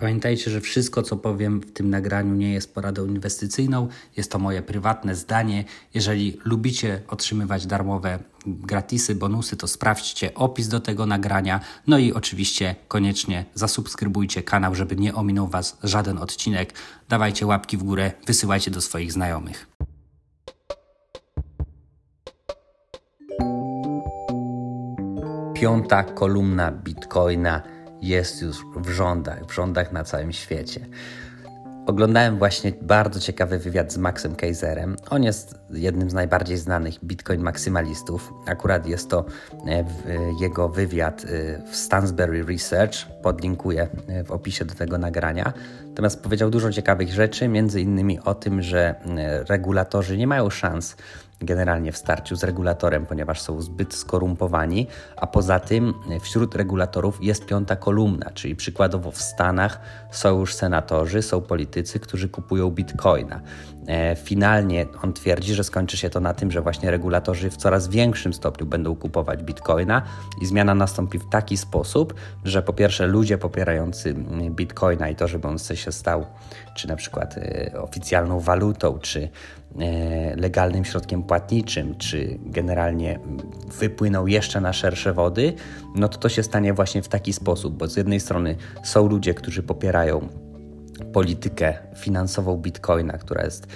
Pamiętajcie, że wszystko, co powiem w tym nagraniu, nie jest poradą inwestycyjną, jest to moje prywatne zdanie. Jeżeli lubicie otrzymywać darmowe gratisy, bonusy, to sprawdźcie opis do tego nagrania. No i oczywiście koniecznie zasubskrybujcie kanał, żeby nie ominął Was żaden odcinek. Dawajcie łapki w górę, wysyłajcie do swoich znajomych. Piąta kolumna Bitcoina jest już w rządach, w rządach na całym świecie. Oglądałem właśnie bardzo ciekawy wywiad z Maxem Kaiserem. On jest jednym z najbardziej znanych Bitcoin maksymalistów. Akurat jest to e, jego wywiad e, w Stansberry Research. Podlinkuję e, w opisie do tego nagrania. Natomiast powiedział dużo ciekawych rzeczy, między innymi o tym, że regulatorzy nie mają szans generalnie w starciu z regulatorem, ponieważ są zbyt skorumpowani, a poza tym wśród regulatorów jest piąta kolumna, czyli przykładowo w Stanach są już senatorzy, są politycy, którzy kupują bitcoina. E, finalnie on twierdzi, że skończy się to na tym, że właśnie regulatorzy w coraz większym stopniu będą kupować bitcoina i zmiana nastąpi w taki sposób, że po pierwsze ludzie popierający bitcoina i to, żeby on się stał czy na przykład e, oficjalną walutą, czy e, legalnym środkiem płatniczym, czy generalnie wypłyną jeszcze na szersze wody, no to to się stanie właśnie w taki sposób, bo z jednej strony są ludzie, którzy popierają politykę finansową Bitcoina, która jest,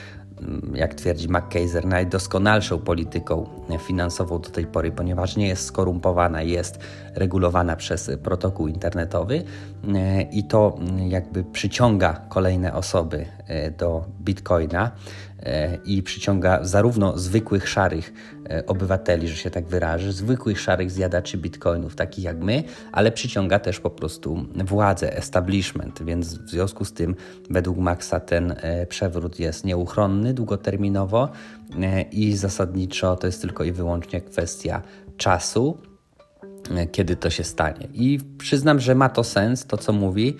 mm, jak twierdzi McKaiser, najdoskonalszą polityką finansową do tej pory, ponieważ nie jest skorumpowana, jest regulowana przez protokół internetowy e, i to mm, jakby przyciąga kolejne osoby e, do Bitcoina i przyciąga zarówno zwykłych szarych obywateli, że się tak wyrażę, zwykłych szarych zjadaczy bitcoinów, takich jak my, ale przyciąga też po prostu władzę, establishment, więc w związku z tym według Maxa ten przewrót jest nieuchronny długoterminowo i zasadniczo to jest tylko i wyłącznie kwestia czasu kiedy to się stanie. I przyznam, że ma to sens, to co mówi.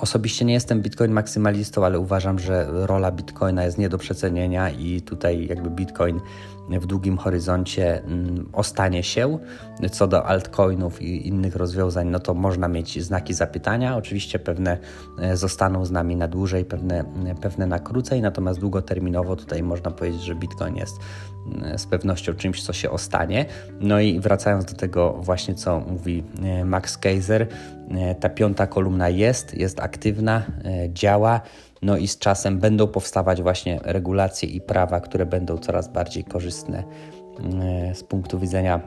Osobiście nie jestem Bitcoin maksymalistą, ale uważam, że rola Bitcoina jest nie do przecenienia i tutaj jakby Bitcoin w długim horyzoncie mm, ostanie się. Co do altcoinów i innych rozwiązań, no to można mieć znaki zapytania. Oczywiście pewne e, zostaną z nami na dłużej, pewne, pewne na krócej, natomiast długoterminowo tutaj można powiedzieć, że Bitcoin jest mm, z pewnością czymś, co się ostanie. No i wracając do tego właśnie, co mówi e, Max Kaiser, e, ta piąta kolumna jest, jest aktywna, działa. No i z czasem będą powstawać właśnie regulacje i prawa, które będą coraz bardziej korzystne e, z punktu widzenia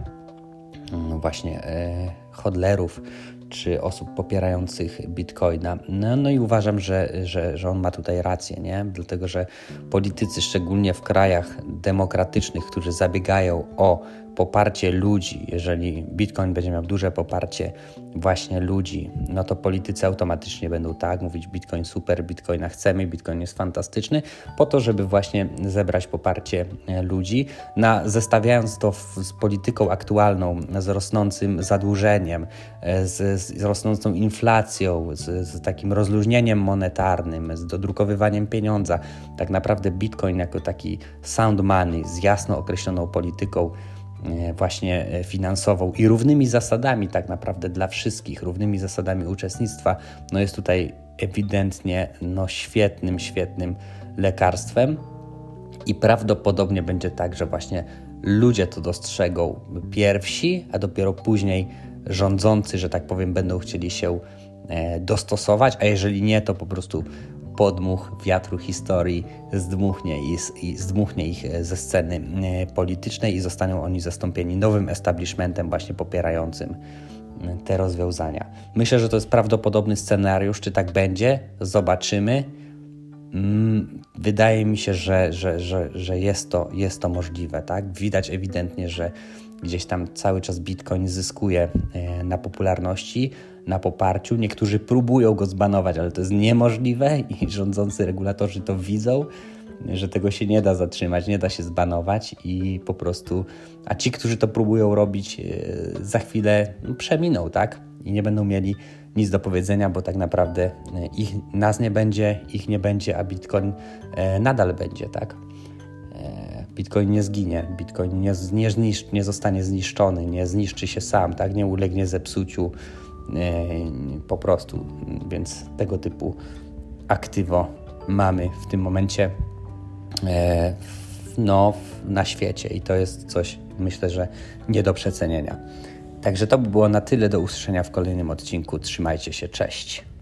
mm, właśnie e, hodlerów czy osób popierających bitcoina. No, no i uważam, że, że, że on ma tutaj rację, nie? dlatego że politycy, szczególnie w krajach demokratycznych, którzy zabiegają o poparcie ludzi, jeżeli Bitcoin będzie miał duże poparcie właśnie ludzi, no to politycy automatycznie będą tak mówić Bitcoin super, Bitcoina chcemy, Bitcoin jest fantastyczny, po to, żeby właśnie zebrać poparcie e, ludzi, na, zestawiając to w, z polityką aktualną, z rosnącym zadłużeniem, e, z, z rosnącą inflacją, z, z takim rozluźnieniem monetarnym, z dodrukowywaniem pieniądza, tak naprawdę Bitcoin jako taki sound money z jasno określoną polityką właśnie e, finansową i równymi zasadami tak naprawdę dla wszystkich, równymi zasadami uczestnictwa, no jest tutaj ewidentnie no świetnym, świetnym lekarstwem i prawdopodobnie będzie tak, że właśnie ludzie to dostrzegą pierwsi, a dopiero później rządzący, że tak powiem, będą chcieli się e, dostosować, a jeżeli nie, to po prostu podmuch wiatru historii zdmuchnie, i, i zdmuchnie ich e, ze sceny e, politycznej i zostaną oni zastąpieni nowym establishmentem właśnie popierającym te rozwiązania. Myślę, że to jest prawdopodobny scenariusz. Czy tak będzie? Zobaczymy. mm, wydaje mi się, że, że, że, że jest, to, jest to możliwe. Tak? Widać ewidentnie, że gdzieś tam cały czas Bitcoin zyskuje e, na popularności, na poparciu. Niektórzy próbują go zbanować, ale to jest niemożliwe i rządzący regulatorzy to widzą, że tego się nie da zatrzymać, nie da się zbanować i po prostu, a ci, którzy to próbują robić, e, za chwilę przeminą, tak? I nie będą mieli nic do powiedzenia, bo tak naprawdę e, ich, nas nie będzie, ich nie będzie, a Bitcoin nadal będzie, tak? Bitcoin nie zginie, Bitcoin nie, nie, nie zostanie zniszczony, nie zniszczy się sam, tak? nie ulegnie zepsuciu e, po prostu. Więc tego typu aktywo mamy w tym momencie e, no, na świecie i to jest coś, myślę, że nie do przecenienia. Także to by było na tyle do usłyszenia w kolejnym odcinku. Trzymajcie się, cześć.